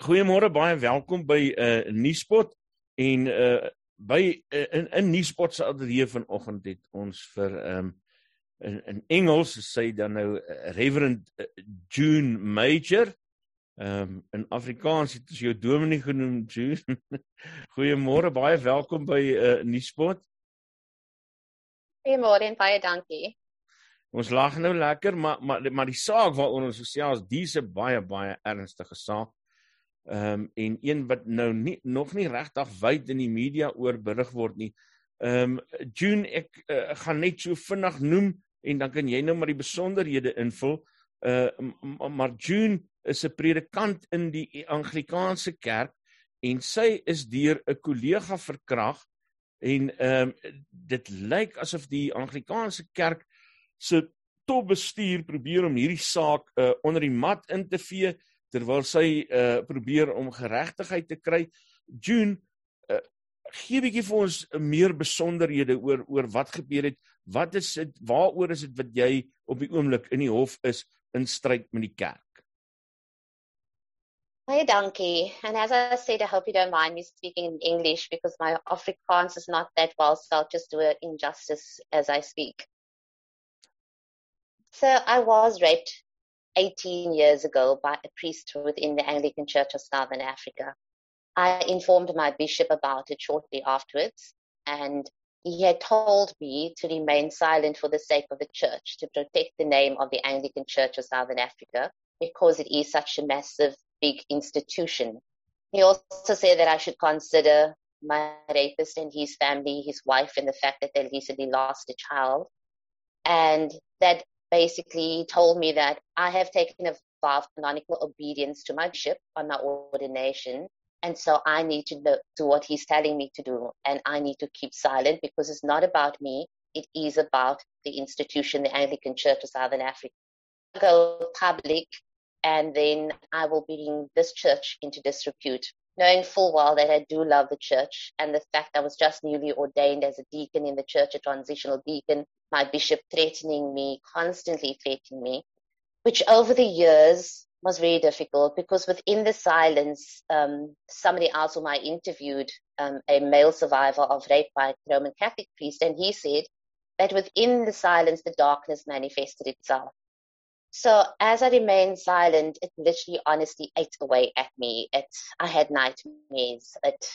goeiemôre baie welkom by 'n uh, nuuspot en uh, by uh, in in nuuspot se ateljee vanoggend het ons vir um, in, in Engels sê dan nou uh, Reverend uh, June Major. Um, in Afrikaans het ons jou dominee genoem June. Goeiemôre baie welkom by 'n uh, nuuspot Goeiemôre en baie dankie. Ons lag nou lekker, maar maar maar die saak waaroor ons gesels, dis 'n baie baie ernstige saak. Ehm um, en een wat nou nie nog nie regtig wyd in die media oor berig word nie. Ehm um, June ek uh, gaan net so vinnig noem en dan kan jy nou maar die besonderhede invul. Uh maar June is 'n predikant in die Anglikaanse kerk en sy is deur 'n kollega verkrag en ehm um, dit lyk asof die Anglikaanse kerk se top bestuur probeer om hierdie saak uh, onder die mat in te vee terwyl sy uh, probeer om geregtigheid te kry. June uh, gee bietjie vir ons meer besonderhede oor oor wat gebeur het. Wat is dit? Waaroor is dit wat jy op die oomblik in die hof is in stryd met die kerk? Baie dankie. And as I said, I hope you don't mind me speaking in English because my Afrikaans is not that well, so I'll just do it in justice as I speak. So I was raped 18 years ago by a priest within the Anglican Church of Southern Africa. I informed my bishop about it shortly afterwards, and he had told me to remain silent for the sake of the church, to protect the name of the Anglican Church of Southern Africa, because it is such a massive, big institution. He also said that I should consider my rapist and his family, his wife, and the fact that they recently lost a child, and that basically told me that I have taken a vow of canonical obedience to my bishop on my ordination. And so I need to do what he's telling me to do. And I need to keep silent because it's not about me. It is about the institution, the Anglican Church of Southern Africa. I go public and then I will bring this church into disrepute, knowing full well that I do love the church and the fact I was just newly ordained as a deacon in the church, a transitional deacon, my bishop threatening me, constantly threatening me, which over the years was very difficult because within the silence, um, somebody else whom I interviewed, um, a male survivor of rape by a Roman Catholic priest, and he said that within the silence, the darkness manifested itself. So as I remained silent, it literally honestly ate away at me. It, I had nightmares. It,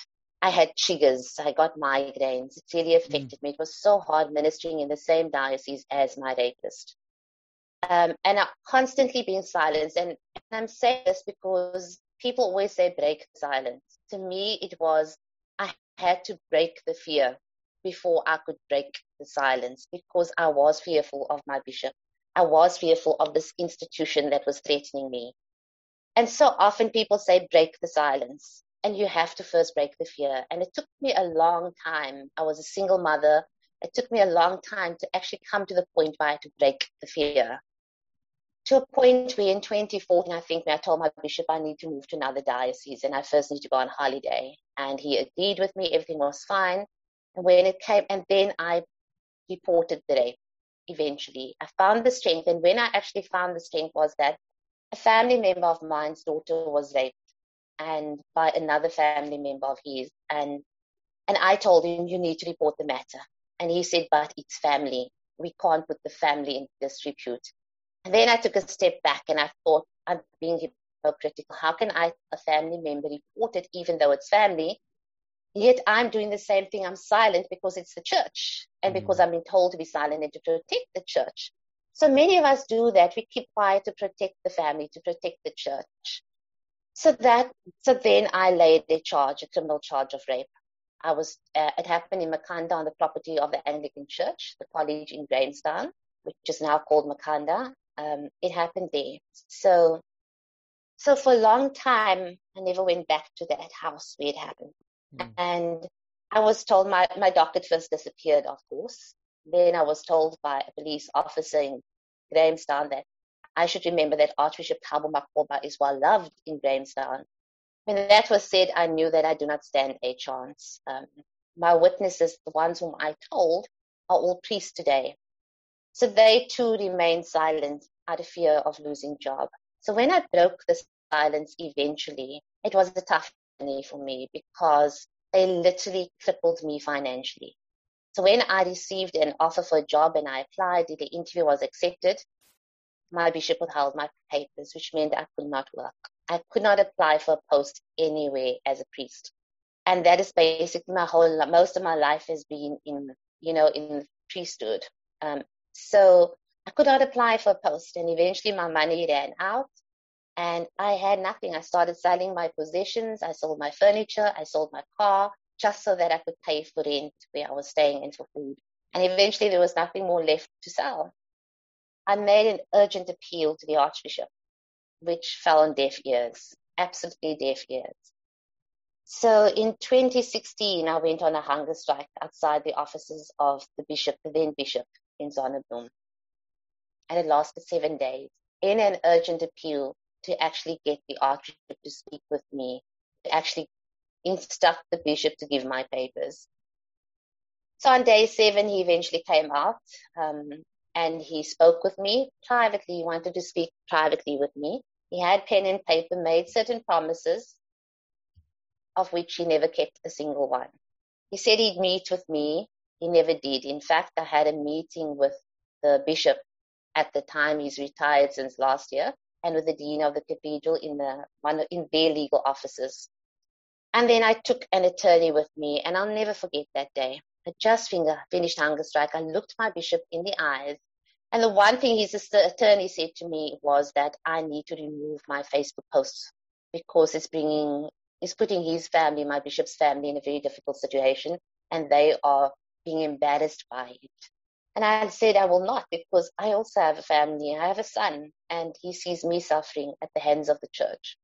I had triggers. I got migraines. It really mm. affected mm. me. It was so hard ministering in the same diocese as my rapist. Um, and I constantly being silenced. And, and I'm saying this because people always say break silence. To me, it was I had to break the fear before I could break the silence because I was fearful of my bishop. I was fearful of this institution that was threatening me. And so often people say break the silence and you have to first break the fear. And it took me a long time. I was a single mother. It took me a long time to actually come to the point where I had to break the fear. To a point where in 2014, I think, I told my bishop I need to move to another diocese and I first need to go on holiday. And he agreed with me, everything was fine. And when it came, and then I reported the rape eventually. I found the strength. And when I actually found the strength was that a family member of mine's daughter was raped and by another family member of his. And and I told him, you need to report the matter. And he said, but it's family. We can't put the family in disrepute. And then I took a step back and I thought, I'm being hypocritical. How can I, a family member, report it even though it's family? Yet I'm doing the same thing. I'm silent because it's the church and mm-hmm. because I'm being told to be silent and to protect the church. So many of us do that. We keep quiet to protect the family, to protect the church. So that, so then I laid a charge, a criminal charge of rape. I was, uh, it happened in Makanda on the property of the Anglican Church, the college in Grahamstown, which is now called Makanda. Um, it happened there. So, so for a long time, I never went back to that house where it happened. Mm. And I was told my, my docket first disappeared, of course. Then I was told by a police officer in Grahamstown that I should remember that Archbishop Thabo Makgoba is well loved in Grahamstown. When that was said, I knew that I do not stand a chance. Um, my witnesses, the ones whom I told, are all priests today. So they too remained silent out of fear of losing job. So when I broke the silence eventually, it was a tough journey for me because they literally crippled me financially. So when I received an offer for a job and I applied, the interview was accepted, my bishop withheld my papers, which meant I could not work. I could not apply for a post anywhere as a priest. And that is basically my whole, most of my life has been in, you know, in priesthood. Um, so I could not apply for a post and eventually my money ran out and I had nothing. I started selling my possessions. I sold my furniture. I sold my car just so that I could pay for rent where I was staying and for food. And eventually there was nothing more left to sell. I made an urgent appeal to the Archbishop, which fell on deaf ears, absolutely deaf ears. So in 2016, I went on a hunger strike outside the offices of the bishop, the then bishop in Zonnebloem. And it lasted seven days in an urgent appeal to actually get the Archbishop to speak with me, to actually instruct the bishop to give my papers. So on day seven, he eventually came out um, and he spoke with me privately. He wanted to speak privately with me. He had pen and paper, made certain promises, of which he never kept a single one. He said he'd meet with me. He never did. In fact, I had a meeting with the bishop at the time. He's retired since last year and with the dean of the cathedral in the one in their legal offices. And then I took an attorney with me, and I'll never forget that day. I just finished hunger strike. I looked my bishop in the eyes, and the one thing his attorney said to me was that I need to remove my Facebook posts because it's bringing, it's putting his family, my bishop's family, in a very difficult situation, and they are being embarrassed by it. And I said, I will not because I also have a family. I have a son and he sees me suffering at the hands of the church.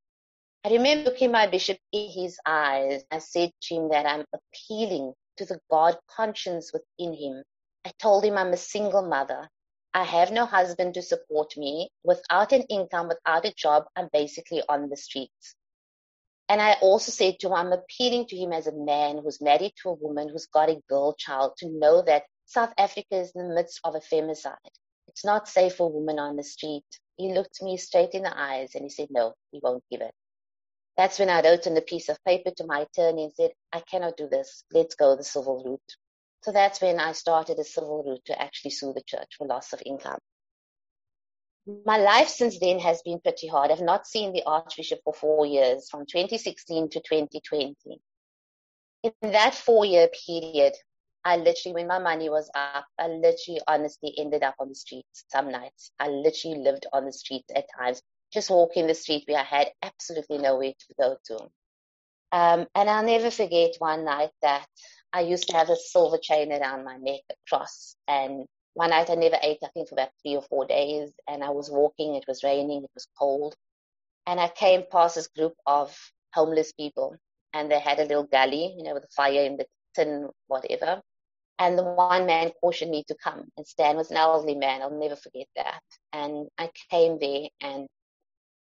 I remember looking my bishop in his eyes. I said to him that I'm appealing to the God conscience within him. I told him I'm a single mother. I have no husband to support me. Without an income, without a job, I'm basically on the streets. And I also said to him, I'm appealing to him as a man who's married to a woman who's got a girl child to know that South Africa is in the midst of a femicide. It's not safe for women on the street. He looked me straight in the eyes and he said, no, he won't give it. That's when I wrote on a piece of paper to my attorney and said, I cannot do this. Let's go the civil route. So that's when I started a civil route to actually sue the church for loss of income. My life since then has been pretty hard. I've not seen the Archbishop for four years, from 2016 to 2020. In that four year period, I literally, when my money was up, I literally honestly ended up on the streets some nights. I literally lived on the streets at times, just walking the street where I had absolutely nowhere to go to. Um, and I'll never forget one night that I used to have a silver chain around my neck, a cross. And one night I never ate, I think, for about three or four days. And I was walking, it was raining, it was cold. And I came past this group of homeless people. And they had a little galley, you know, with a fire in the tin, whatever. And the one man cautioned me to come. And Stan was an elderly man. I'll never forget that. And I came there and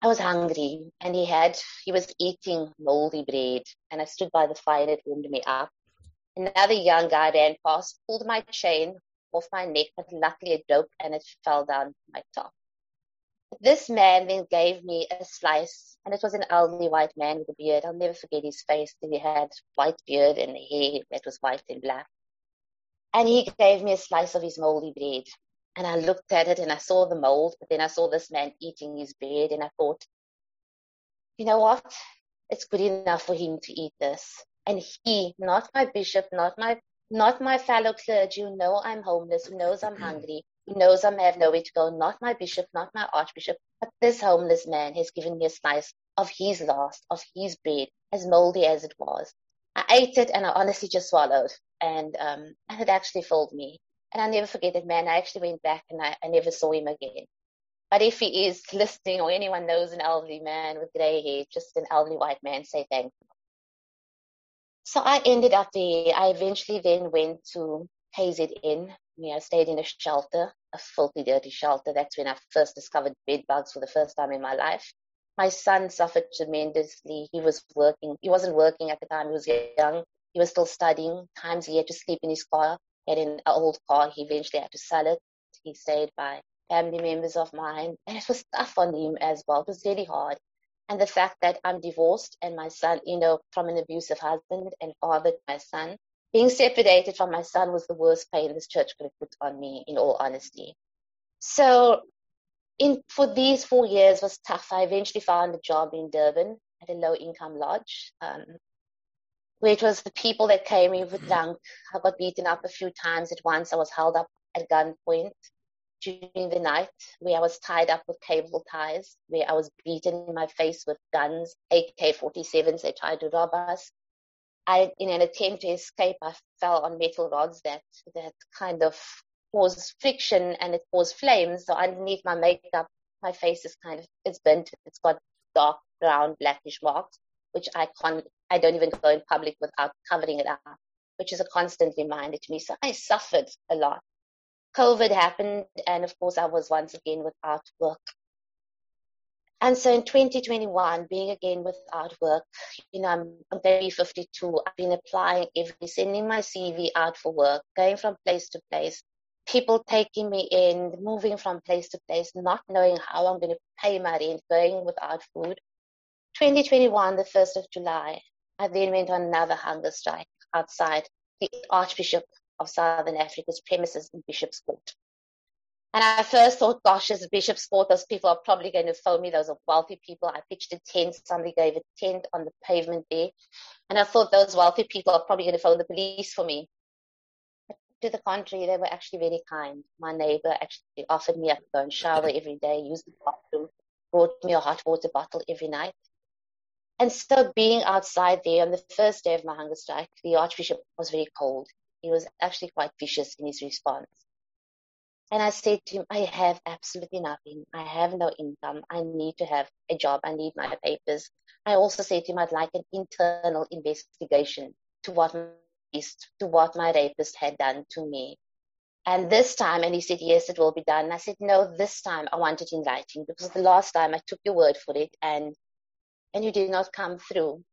I was hungry and he had, he was eating moldy bread and I stood by the fire and it warmed me up. Another young guy ran past, pulled my chain off my neck, but luckily it broke and it fell down my top. This man then gave me a slice and it was an elderly white man with a beard. I'll never forget his face. He had white beard and hair that was white and black. And he gave me a slice of his moldy bread. And I looked at it and I saw the mold, but then I saw this man eating his bread and I thought, you know what? It's good enough for him to eat this. And he, not my bishop, not my, not my fellow clergy who know I'm homeless, who knows I'm mm-hmm. hungry, who knows I have nowhere to go, not my bishop, not my archbishop, but this homeless man has given me a slice of his last, of his bread, as moldy as it was. I ate it and I honestly just swallowed and um, and it actually filled me. And I never forget that man. I actually went back and I, I never saw him again. But if he is listening or anyone knows an elderly man with grey hair, just an elderly white man, say thank you. So I ended up there. I eventually then went to KZN. You know, stayed in a shelter, a filthy, dirty shelter. That's when I first discovered bed bugs for the first time in my life. My son suffered tremendously. He was working. He wasn't working at the time. He was young. He was still studying. Times he had to sleep in his car. He had an old car. He eventually had to sell it. He stayed by family members of mine. And it was tough on him as well. It was really hard. and the fact that I'm divorced and my son, you know, from an abusive husband and father to my son, being separated from my son was the worst pain this church could have put on me, in all honesty. So, in for these four years was tough. I eventually found a job in Durban at a low income lodge, um, where it was the people that came in with drunk. I got beaten up a few times. At once, I was held up at gunpoint during the night where I was tied up with cable ties, where I was beaten in my face with guns, AK-47s. They tried to rob us. I, in an attempt to escape, I fell on metal rods that that kind of caused friction and it caused flames. So underneath my makeup, my face is kind of it's burnt. It's got dark brown blackish marks, which I can't. I don't even go in public without covering it up, which is a constant reminder to me. So I suffered a lot. COVID happened, and of course, I was once again without work. And so in 2021, being again without work, you know, I'm, I'm very 52. I've been applying every, sending my CV out for work, going from place to place, people taking me in, moving from place to place, not knowing how I'm going to pay my rent, going without food. 2021, the 1st of July, I then went on another hunger strike outside the Archbishop of Southern Africa's premises in Bishop's Court. And I first thought, gosh, as Bishop's Court, those people are probably going to phone me. Those are wealthy people. I pitched a tent. Somebody gave a tent on the pavement there. And I thought those wealthy people are probably going to phone the police for me. But to the contrary, they were actually very kind. My neighbor actually offered me a go and shower every day, used the bathroom, brought me a hot water bottle every night. And so being outside there on the first day of my hunger strike, the Archbishop was very cold he was actually quite vicious in his response. And I said to him, I have absolutely nothing. I have no income. I need to have a job. I need my papers. I also said to him, I'd like an internal investigation to what to what my rapist had done to me. And this time, and he said, yes, it will be done. And I said, no, this time I want it in writing because the last time I took your word for it and, and you did not come through.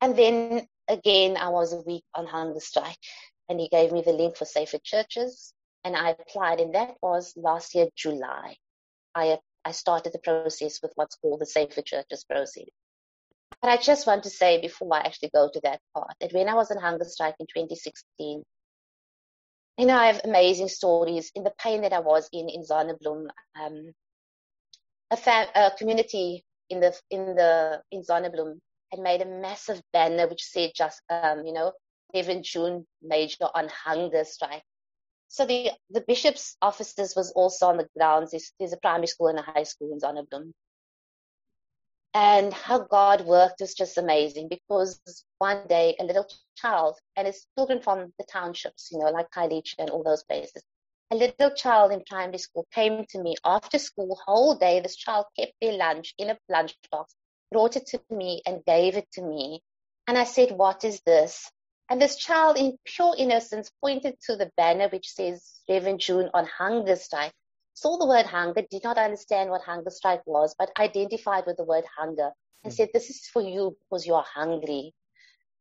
And then again, I was a week on hunger strike and he gave me the link for Safer Churches and I applied and that was last year, July. I, I started the process with what's called the Safer Churches process. But I just want to say before I actually go to that part that when I was on hunger strike in 2016, you know, I have amazing stories in the pain that I was in in Zonnebloem. Um, a, fam- a community in the in the in Zonnebloem had made a massive banner which said just, um, you know, Reverend June Major on hunger strike. So the, the bishop's offices was also on the grounds. There's, there's a primary school and a high school in Zonnebloem. And how God worked was just amazing because one day a little child, and it's children from the townships, you know, like Khayelitsha and all those places, a little child in primary school came to me after school, whole day. This child kept their lunch in a lunchbox brought it to me and gave it to me. And I said, What is this? And this child, in pure innocence, pointed to the banner which says Reverend June on hunger strike. Saw the word hunger, did not understand what hunger strike was, but identified with the word hunger and mm. said, This is for you because you are hungry.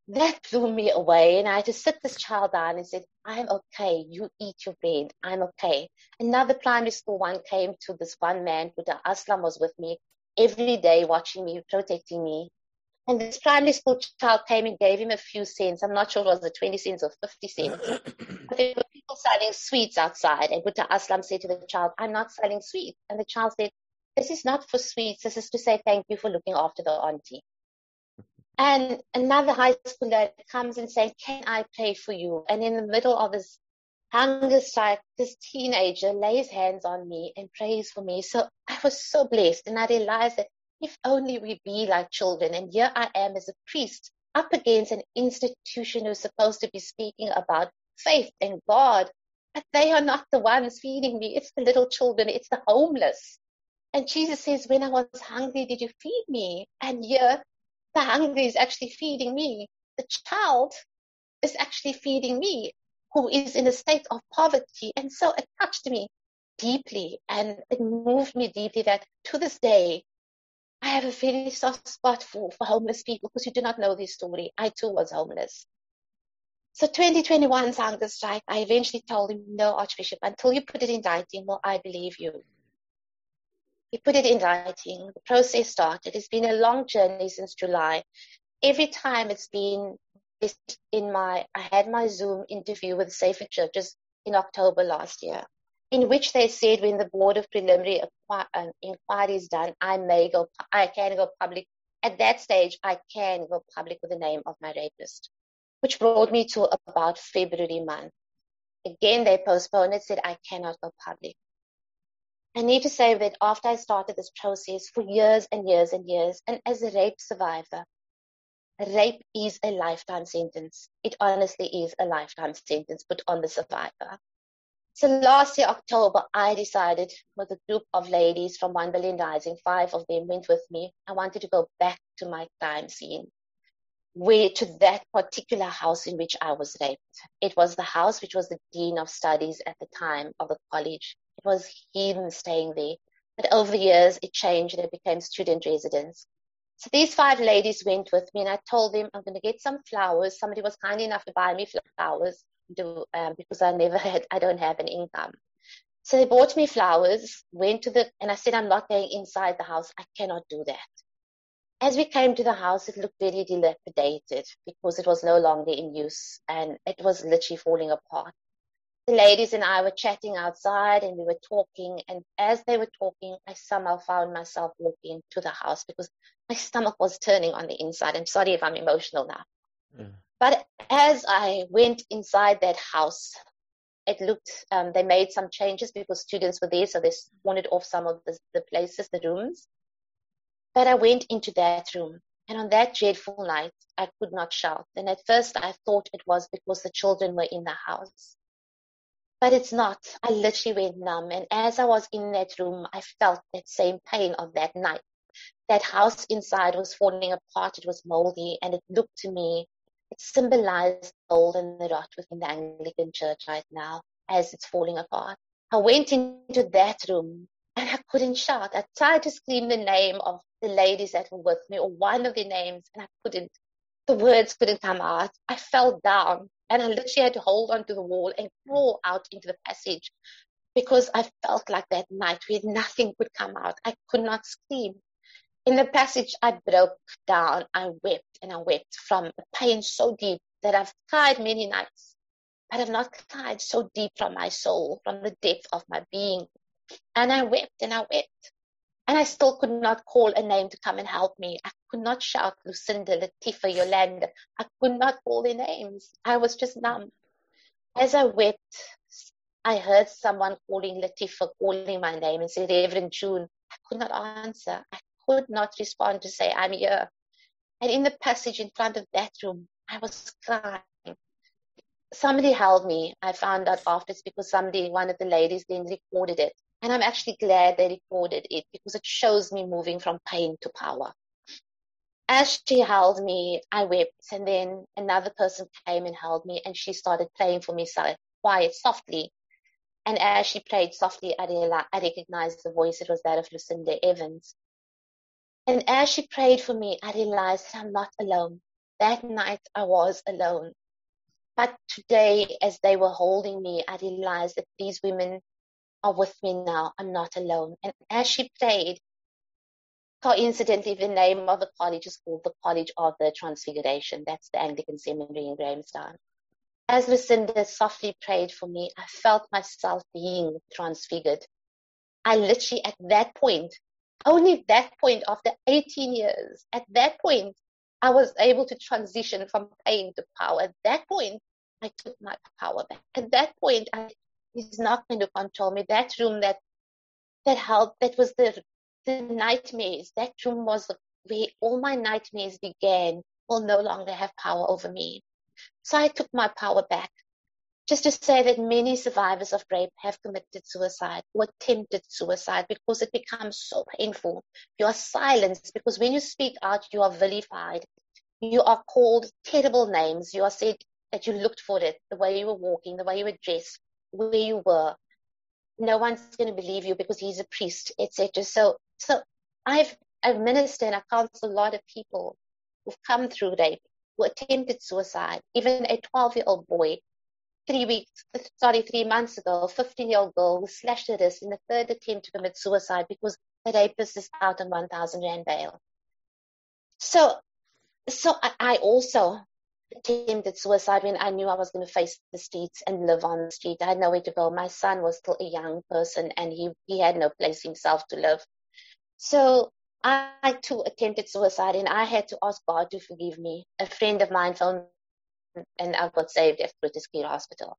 That blew me away. And I had to sit this child down and said, I'm okay. You eat your bread. I'm okay. Another primary school one came to this one man, Buddha Aslam was with me, every day watching me, protecting me. And this primary school child came and gave him a few cents. I'm not sure it was the 20 cents or 50 cents. but there were people selling sweets outside. And Buddha Aslam said to the child, I'm not selling sweets. And the child said, this is not for sweets. This is to say thank you for looking after the auntie. And another high schooler comes and says, can I pray for you? And in the middle of this hunger strike, this teenager lays hands on me and prays for me. So I was so blessed. And I realized that if only we be like children. And here I am as a priest up against an institution who's supposed to be speaking about faith and God. But they are not the ones feeding me. It's the little children. It's the homeless. And Jesus says, when I was hungry, did you feed me? And here the hungry is actually feeding me. The child is actually feeding me who is in a state of poverty. And so it touched me deeply and it moved me deeply that to this day, I have a very soft spot for, for homeless people because you do not know this story. I too was homeless. So 2021's hunger strike, I eventually told him, no, Archbishop, until you put it in writing, will I believe you. He put it in writing. The process started. It's been a long journey since July. Every time it's been in my, I had my Zoom interview with Safer Churches in October last year, in which they said when the board of preliminary um, inquiry is done, I may go, I can go public. At that stage, I can go public with the name of my rapist, which brought me to about February month. Again, they postponed it, said I cannot go public. I need to say that after I started this process for years and years and years, and as a rape survivor, rape is a lifetime sentence. It honestly is a lifetime sentence put on the survivor. So last year, October, I decided with a group of ladies from One Billion Rising, five of them went with me. I wanted to go back to my crime scene, where to that particular house in which I was raped. It was the house which was the dean of studies at the time of the college. It was him staying there. But over the years, it changed and it became student residence. So these five ladies went with me and I told them I'm going to get some flowers. Somebody was kind enough to buy me flowers to, um, because I never had, I don't have an income. So they bought me flowers, went to the, and I said, I'm not going inside the house. I cannot do that. As we came to the house, it looked very dilapidated because it was no longer in use and it was literally falling apart the ladies and I were chatting outside and we were talking. And as they were talking, I somehow found myself walking to the house because my stomach was turning on the inside. I'm sorry if I'm emotional now. But as I went inside that house, it looked, um, they made some changes because students were there. So they wanted off some of the, the places, the rooms. But I went into that room. And on that dreadful night, I could not shout. And at first I thought it was because the children were in the house. But it's not. I literally went numb. And as I was in that room, I felt that same pain of that night. That house inside was falling apart. It was moldy and it looked to me, it symbolized old and the rot within the Anglican church right now as it's falling apart. I went into that room and I couldn't shout. I tried to scream the name of the ladies that were with me or one of their names and I couldn't. The words couldn't come out. I fell down and I literally had to hold onto the wall and crawl out into the passage because I felt like that night where nothing could come out. I could not scream. In the passage, I broke down. I wept and I wept from a pain so deep that I've cried many nights, but I've not cried so deep from my soul, from the depth of my being. And I wept and I wept. And I still could not call a name to come and help me. I could not shout Lucinda, Latifa, Yolanda. I could not call their names. I was just numb. As I wept, I heard someone calling Latifa, calling my name and said, Reverend June. I could not answer. I could not respond to say, I'm here. And in the passage in front of that room, I was crying. Somebody held me. I found out after it's because somebody, one of the ladies then recorded it. And I'm actually glad they recorded it because it shows me moving from pain to power. As she held me, I wept, and then another person came and held me, and she started praying for me quiet, softly. And as she prayed softly, I, realized, I recognized the voice. It was that of Lucinda Evans. And as she prayed for me, I realized that I'm not alone. That night I was alone. But today, as they were holding me, I realized that these women are with me now. I'm not alone. And as she prayed, coincidentally, the name of the college is called the College of the Transfiguration. That's the Anglican Seminary in Grahamstown. As Lucinda softly prayed for me, I felt myself being transfigured. I literally, at that point, only that point, after 18 years, at that point, I was able to transition from pain to power. At that point, I took my power back. At that point, I is not going to control me. That room that that helped, that was the the nightmares. That room was where all my nightmares began. Will no longer have power over me. So I took my power back. Just to say that many survivors of rape have committed suicide or attempted suicide because it becomes so painful. You are silenced because when you speak out, you are vilified. You are called terrible names. You are said that you looked for it, the way you were walking, the way you were dressed, where you were. No one's going to believe you because he's a priest, etc. So, so I've I've ministered and I've counseled a lot of people who've come through rape, who attempted suicide. Even a 12 year old boy three weeks, sorry, three months ago, a 15 year old girl was slashed her wrist in a third attempt to commit suicide because the rapist is out on 1,000 Rand bail. So, so I, I also attempted suicide when I knew I was going to face the streets and live on the street. I had nowhere to go. My son was still a young person and he, he had no place himself to live. So I too attempted suicide and I had to ask God to forgive me. A friend of mine phoned and I got saved at British Care Hospital.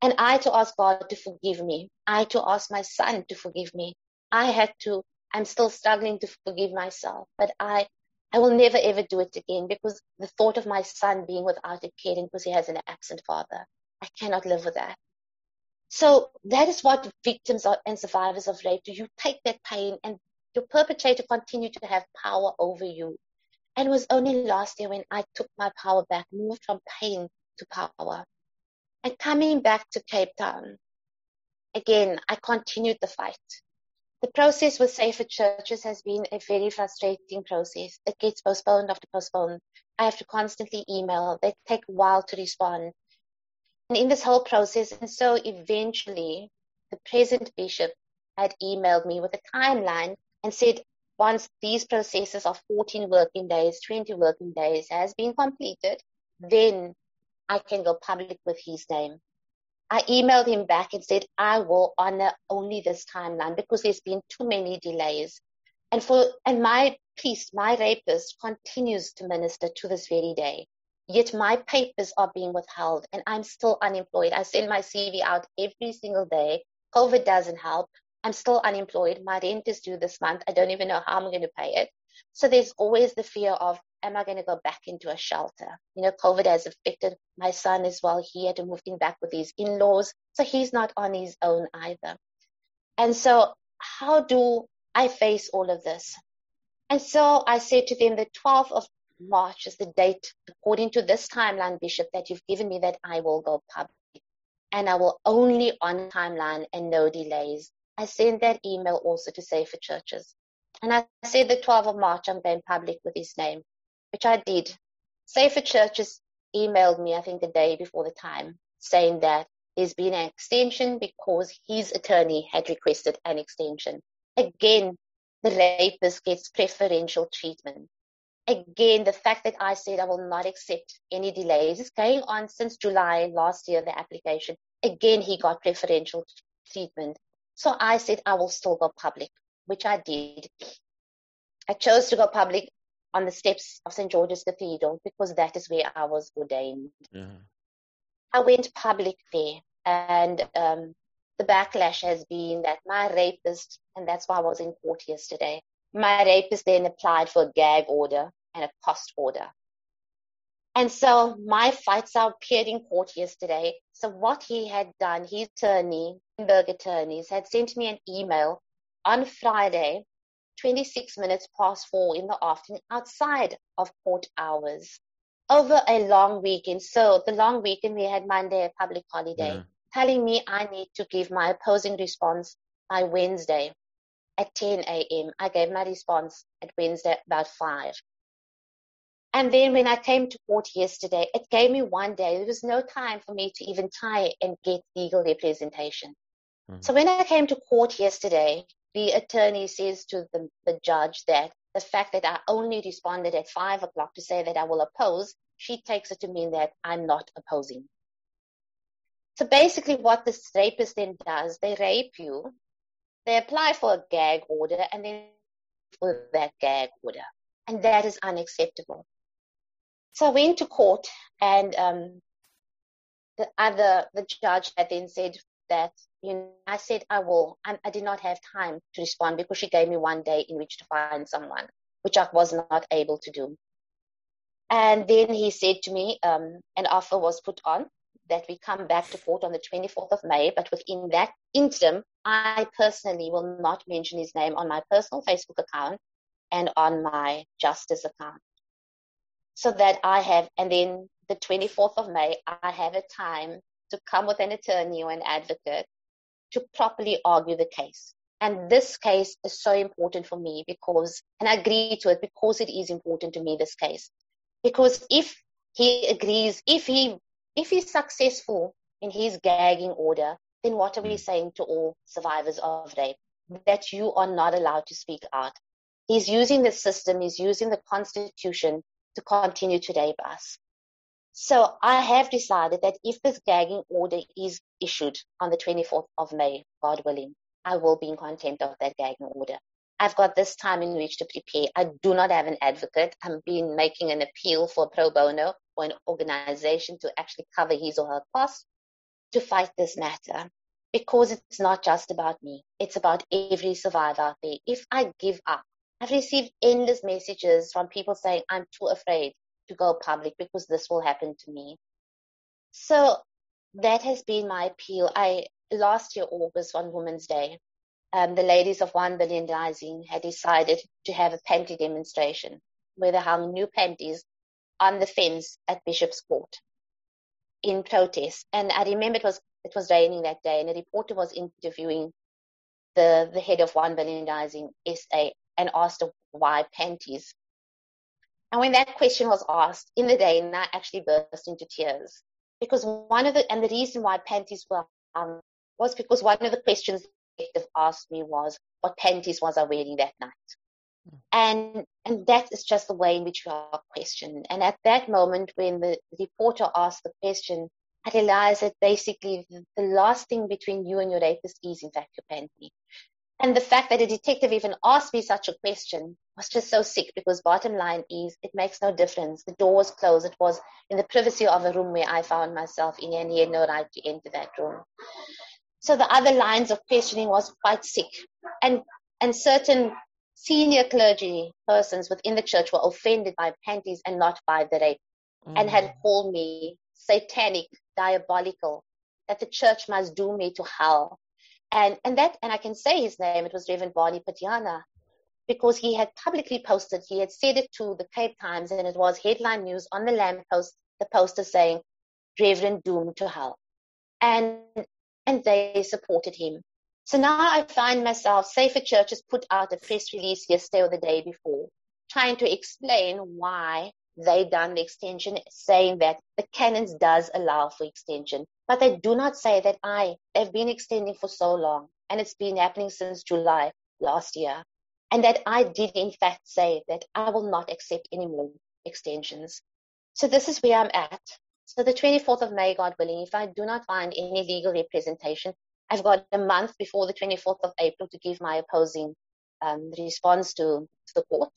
And I had to ask God to forgive me. I had to ask my son to forgive me. I had to, I'm still struggling to forgive myself, but I, I will never ever do it again because the thought of my son being without a parent because he has an absent father, I cannot live with that. So that is what victims and survivors of rape do. You take that pain and your perpetrator continue to have power over you. And it was only last year when I took my power back, moved from pain to power. And coming back to Cape Town, again, I continued the fight. The process with Safer Churches has been a very frustrating process. It gets postponed after postponed. I have to constantly email. They take a while to respond. And in this whole process, and so eventually, the present bishop had emailed me with a timeline and said once these processes of 14 working days, 20 working days has been completed, then I can go public with his name. I emailed him back and said, I will honor only this timeline because there's been too many delays. And for, and my priest, my rapist continues to minister to this very day. Yet my papers are being withheld and I'm still unemployed. I send my CV out every single day. COVID doesn't help. I'm still unemployed. My rent is due this month. I don't even know how I'm going to pay it. So there's always the fear of, am I going to go back into a shelter? You know, COVID has affected my son as well. He had to move in back with his in-laws. So he's not on his own either. And so how do I face all of this? And so I said to them, the 12th of March is the date, according to this timeline, Bishop, that you've given me that I will go public. And I will only on timeline and no delays. I sent that email also to Safer Churches. And I said the 12th of March, I'm going public with his name, which I did. Safer Churches emailed me, I think the day before the time, saying that there's been an extension because his attorney had requested an extension. Again, the rapist gets preferential treatment. Again, the fact that I said I will not accept any delays is going on since July last year, the application. Again, he got preferential treatment. So I said I will still go public, which I did. I chose to go public on the steps of St. George's Cathedral because that is where I was ordained. Yeah. I went public there, and um, the backlash has been that my rapist, and that's why I was in court yesterday, my rapist then applied for a gag order and a cost order. And so my fights are appeared in court yesterday. So what he had done, his attorney, Bloomberg attorneys, had sent me an email on Friday, 26 minutes past four in the afternoon, outside of court hours, over a long weekend. So the long weekend we had Monday a public holiday, yeah. telling me I need to give my opposing response by Wednesday at 10 a.m. I gave my response at Wednesday about five. And then when I came to court yesterday, it gave me one day. There was no time for me to even try and get legal representation. Mm-hmm. So when I came to court yesterday, the attorney says to the, the judge that the fact that I only responded at five o'clock to say that I will oppose, she takes it to mean that I'm not opposing. So basically what this rapist then does, they rape you, they apply for a gag order and then for that gag order. And that is unacceptable. So I went to court, and um, the other the judge had then said that you know I said I will. I, I did not have time to respond because she gave me one day in which to find someone, which I was not able to do. And then he said to me, um, an offer was put on that we come back to court on the 24th of May, but within that interim, I personally will not mention his name on my personal Facebook account and on my justice account so that I have, and then the 24th of May, I have a time to come with an attorney or an advocate to properly argue the case. And this case is so important for me because, and I agree to it because it is important to me, this case. Because if he agrees, if he, if he's successful in his gagging order, then what are we hmm. saying to all survivors of rape? That you are not allowed to speak out. He's using the system, he's using the constitution to continue to rape us. So I have decided that if this gagging order is issued on the 24th of May, God willing, I will be in contempt of that gagging order. I've got this time in which to prepare. I do not have an advocate. I'm being making an appeal for pro bono or an organization to actually cover his or her costs to fight this matter because it's not just about me. It's about every survivor out there. If I give up, I've received endless messages from people saying, I'm too afraid to go public because this will happen to me. So that has been my appeal. I, last year, August, on Women's Day, um, the ladies of One Billion Rising had decided to have a panty demonstration where they hung new panties on the fence at Bishop's Court in protest. And I remember it was it was raining that day, and a reporter was interviewing the the head of One Billion Rising SA and asked why panties. And when that question was asked in the day, and I actually burst into tears because one of the and the reason why panties were um, was because one of the questions detective asked me was, what panties was I wearing that night? Mm. And and that is just the way in which you are questioned. And at that moment, when the reporter asked the question, I realized that basically the, the last thing between you and your rapist is, in fact, your panty. And the fact that a detective even asked me such a question was just so sick because bottom line is it makes no difference. The door was closed. It was in the privacy of a room where I found myself in and he had no right to enter that room. So the other lines of questioning was quite sick. And, and certain senior clergy persons within the church were offended by panties and not by the rape mm. and had mm. called me satanic, diabolical, that the church must doom me to hell. And, and that, and I can say his name, it was Reverend Barney Pityana, because he had publicly posted, he had said it to the Cape Times and it was headline news on the lamppost, the poster saying, Reverend doomed to hell. And and they supported him. So now I find myself, Safer Church has put out a press release yesterday or the day before, trying to explain why they done the extension, saying that the canons does allow for extension, but they do not say that I have been extending for so long, and it's been happening since July last year, and that I did in fact say that I will not accept any more extensions. So this is where I'm at. So the 24th of May, God willing, if I do not find any legal representation, I've got a month before the 24th of April to give my opposing um, response to, to the court.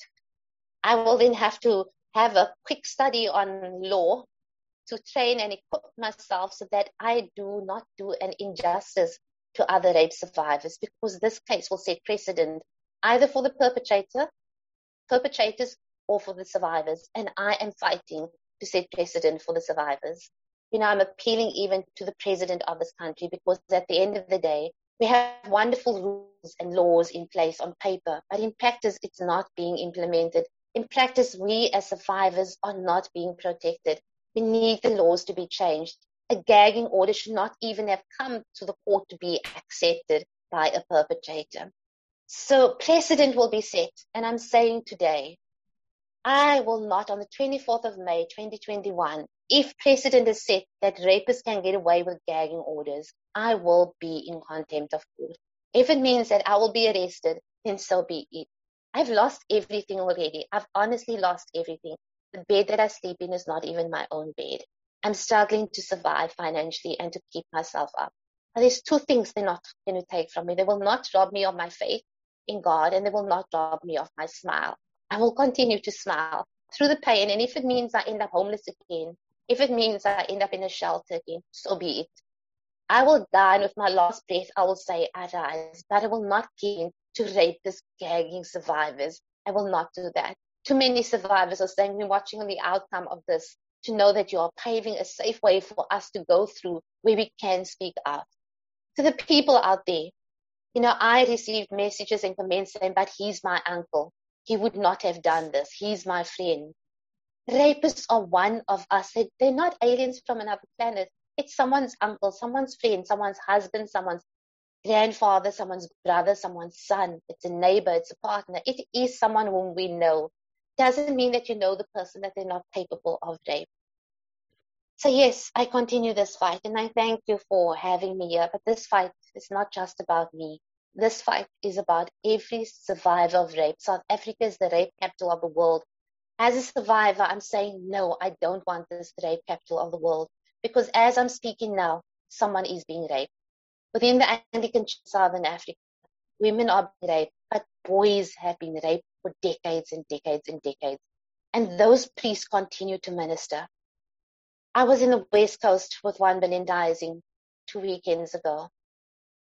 I will then have to have a quick study on law to train and equip myself so that I do not do an injustice to other rape survivors because this case will set precedent either for the perpetrator, perpetrators or for the survivors. And I am fighting to set precedent for the survivors. You know, I'm appealing even to the president of this country because at the end of the day, we have wonderful rules and laws in place on paper, but in practice, it's not being implemented. In practice, we as survivors are not being protected. We need the laws to be changed. A gagging order should not even have come to the court to be accepted by a perpetrator. So precedent will be set. And I'm saying today, I will not on the 24th of May 2021, if precedent is set that rapists can get away with gagging orders, I will be in contempt of court. If it means that I will be arrested, then so be it. I've lost everything already. I've honestly lost everything. The bed that I sleep in is not even my own bed. I'm struggling to survive financially and to keep myself up. But there's two things they're not going to take from me. They will not rob me of my faith in God and they will not rob me of my smile. I will continue to smile through the pain. And if it means I end up homeless again, if it means I end up in a shelter again, so be it. I will die, and with my last breath, I will say, Arise, but I will not give in to rapist, gagging survivors. I will not do that. Too many survivors are saying, We're watching on the outcome of this to know that you are paving a safe way for us to go through where we can speak out. To the people out there, you know, I received messages and comments saying, But he's my uncle he would not have done this. He's my friend. Rapists are one of us. They're not aliens from another planet. It's someone's uncle, someone's friend, someone's husband, someone's grandfather, someone's brother, someone's son. It's a neighbor, it's a partner. It is someone whom we know. Doesn't mean that you know the person that they're not capable of rape. So yes, I continue this fight and I thank you for having me here. But this fight is not just about me. This fight is about every survivor of rape. South Africa is the rape capital of the world. As a survivor, I'm saying, no, I don't want this rape capital of the world. Because as I'm speaking now, someone is being raped. Within the Anglican Church Southern Africa, women are being raped, but boys have been raped for decades and decades and decades. And those priests continue to minister. I was in the West Coast with one Billion Dizing two weekends ago.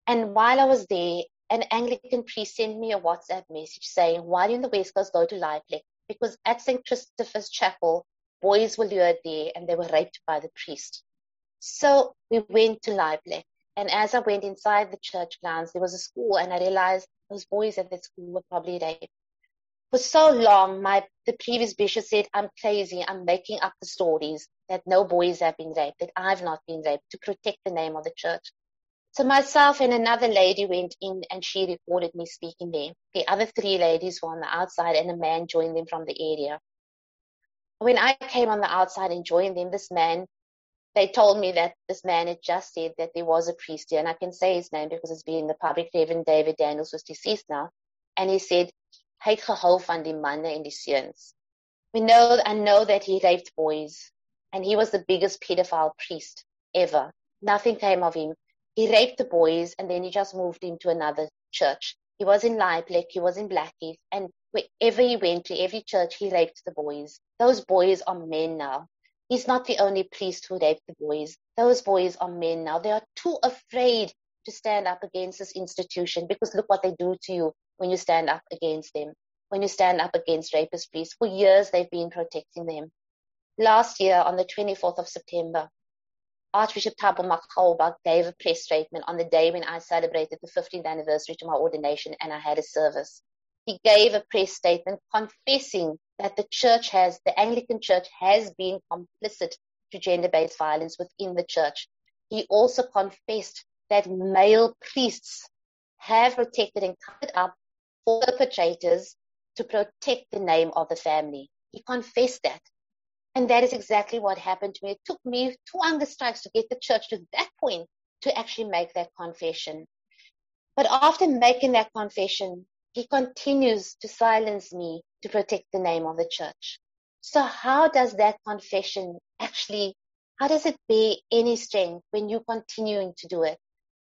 And while I was there, an Anglican priest sent me a WhatsApp message saying, while you're in the West Coast, go to Laaiplek. Because at St. Christopher's Chapel, boys were lured there and they were raped by the priest. So we went to Laaiplek. And as I went inside the church grounds, there was a school and I realized those boys at that school were probably raped for so long, my the previous bishop said, I'm crazy, I'm making up the stories that no boys have been raped, that I've not been raped to protect the name of the church. So myself and another lady went in and she recorded me speaking there. The other three ladies were on the outside and a man joined them from the area. When I came on the outside and joined them, this man, they told me that this man had just said that there was a priest here, and I can say his name because it's been in the public. Reverend David Daniels was deceased now. And he said Het gehou van die manne en die seuns. We know and know that he raped boys and he was the biggest pedophile priest ever. Nothing came of him. He raped the boys and then he just moved into another church. He was in Laaiplek, he was in Blackheath, and wherever he went to, every church, he raped the boys. Those boys are men now. He's not the only priest who raped the boys. Those boys are men now. They are too afraid to stand up against this institution because look what they do to you when you stand up against them, when you stand up against rapist priests. For years, they've been protecting them. Last year, on the 24th of September, Archbishop Thabo Makgoba gave a press statement on the day when I celebrated the 15th anniversary to my ordination and I had a service. He gave a press statement confessing that the church has, the Anglican church has been complicit to gender-based violence within the church. He also confessed that male priests have protected and covered up perpetrators to protect the name of the family. He confessed that. And that is exactly what happened to me. It took me two hunger strikes to get the church to that point to actually make that confession. But after making that confession, he continues to silence me to protect the name of the church. So how does that confession actually, how does it bear any strength when you're continuing to do it?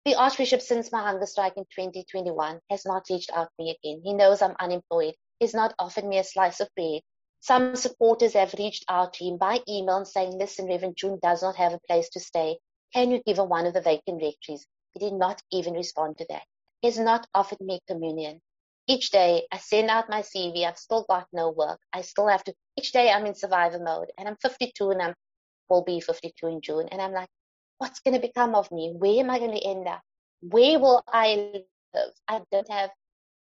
The Archbishop, since my hunger strike in 2021, has not reached out to me again. He knows I'm unemployed. He's not offered me a slice of bread. Some supporters have reached out to him by email and saying, listen, Reverend June does not have a place to stay. Can you give her one of the vacant rectories? He did not even respond to that. He has not offered me communion. Each day I send out my CV. I've still got no work. I still have to, each day I'm in survivor mode and I'm 52 and I'm, will be 52 in June. And I'm like, what's going to become of me? Where am I going to end up? Where will I live? I don't have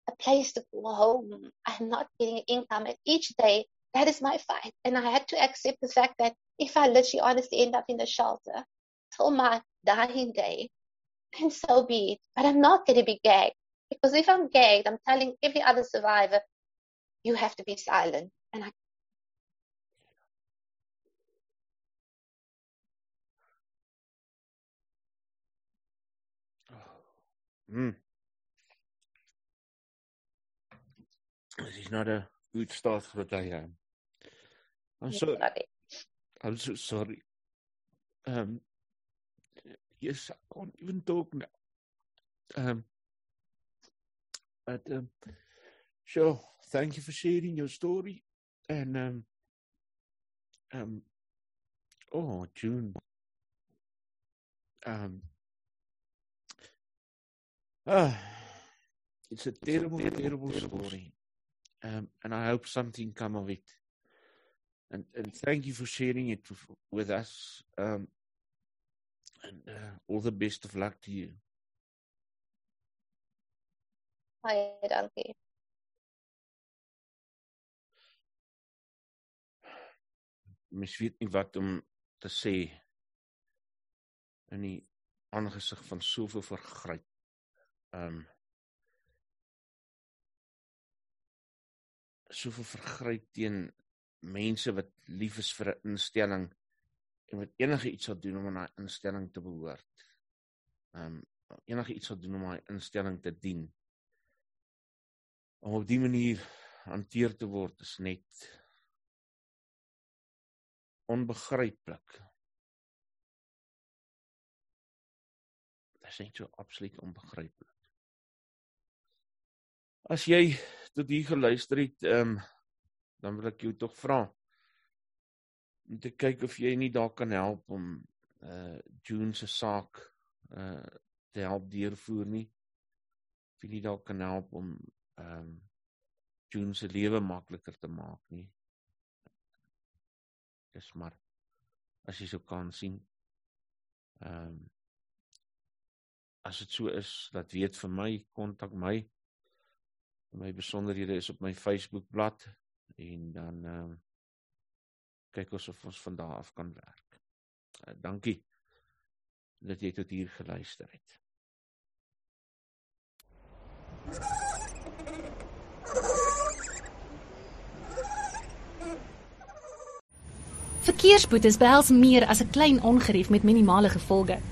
a place to go home. I'm not getting income. And each day, that is my fight. And I had to accept the fact that if I literally honestly end up in the shelter till my dying day, then so be it. But I'm not going to be gagged. Because if I'm gagged, I'm telling every other survivor, you have to be silent. And I Mm. This is not a good start for the day. Um, I'm sorry. I'm so sorry. Um, yes, I can't even talk now. Um, but um, sure. Thank you for sharing your story. And um, um, oh, June. Um, Ah, it's a terrible, terrible story. Um, and I hope something come of it. And, and thank you for sharing it with, with us. Um, and uh, all the best of luck to you. Hi, dankie. Mens weet nie wat om te sê in die aangesig van soveel vergryp um soveel vergryp teen mense wat lief is vir 'n instelling en wat enige iets sal doen om aan daai instelling te behoort. Um, enige iets sal doen om daai instelling te dien. Om op dië manier hanteer te word is net onbegryplik. Dit is net so absoluut onbegryplik. As jy tot hier geluister het, ehm um, dan wil ek jou tog vra om te kyk of jy nie daar kan help om uh June se saak uh te help deurvoer nie. Of jy nie daar kan help om ehm um, June se lewe makliker te maak nie. Dis maar as jy so kan sien. Ehm um, as dit so is, dat weet vir my, kontak my. My besonderhede is op my Facebook bladsy en dan ehm uh, kyk ons of ons van daar af kan werk. Uh, dankie dat jy tot hier geluister het. Verkeersboetes behels meer as 'n klein ongerief met minimale gevolge.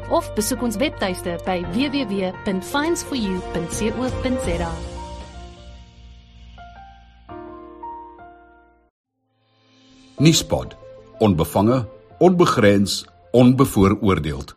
of besoek ons webtuiste by www.finds4u.co.za. Nispod. Onbevange, onbegrens, onbevooroordeeld.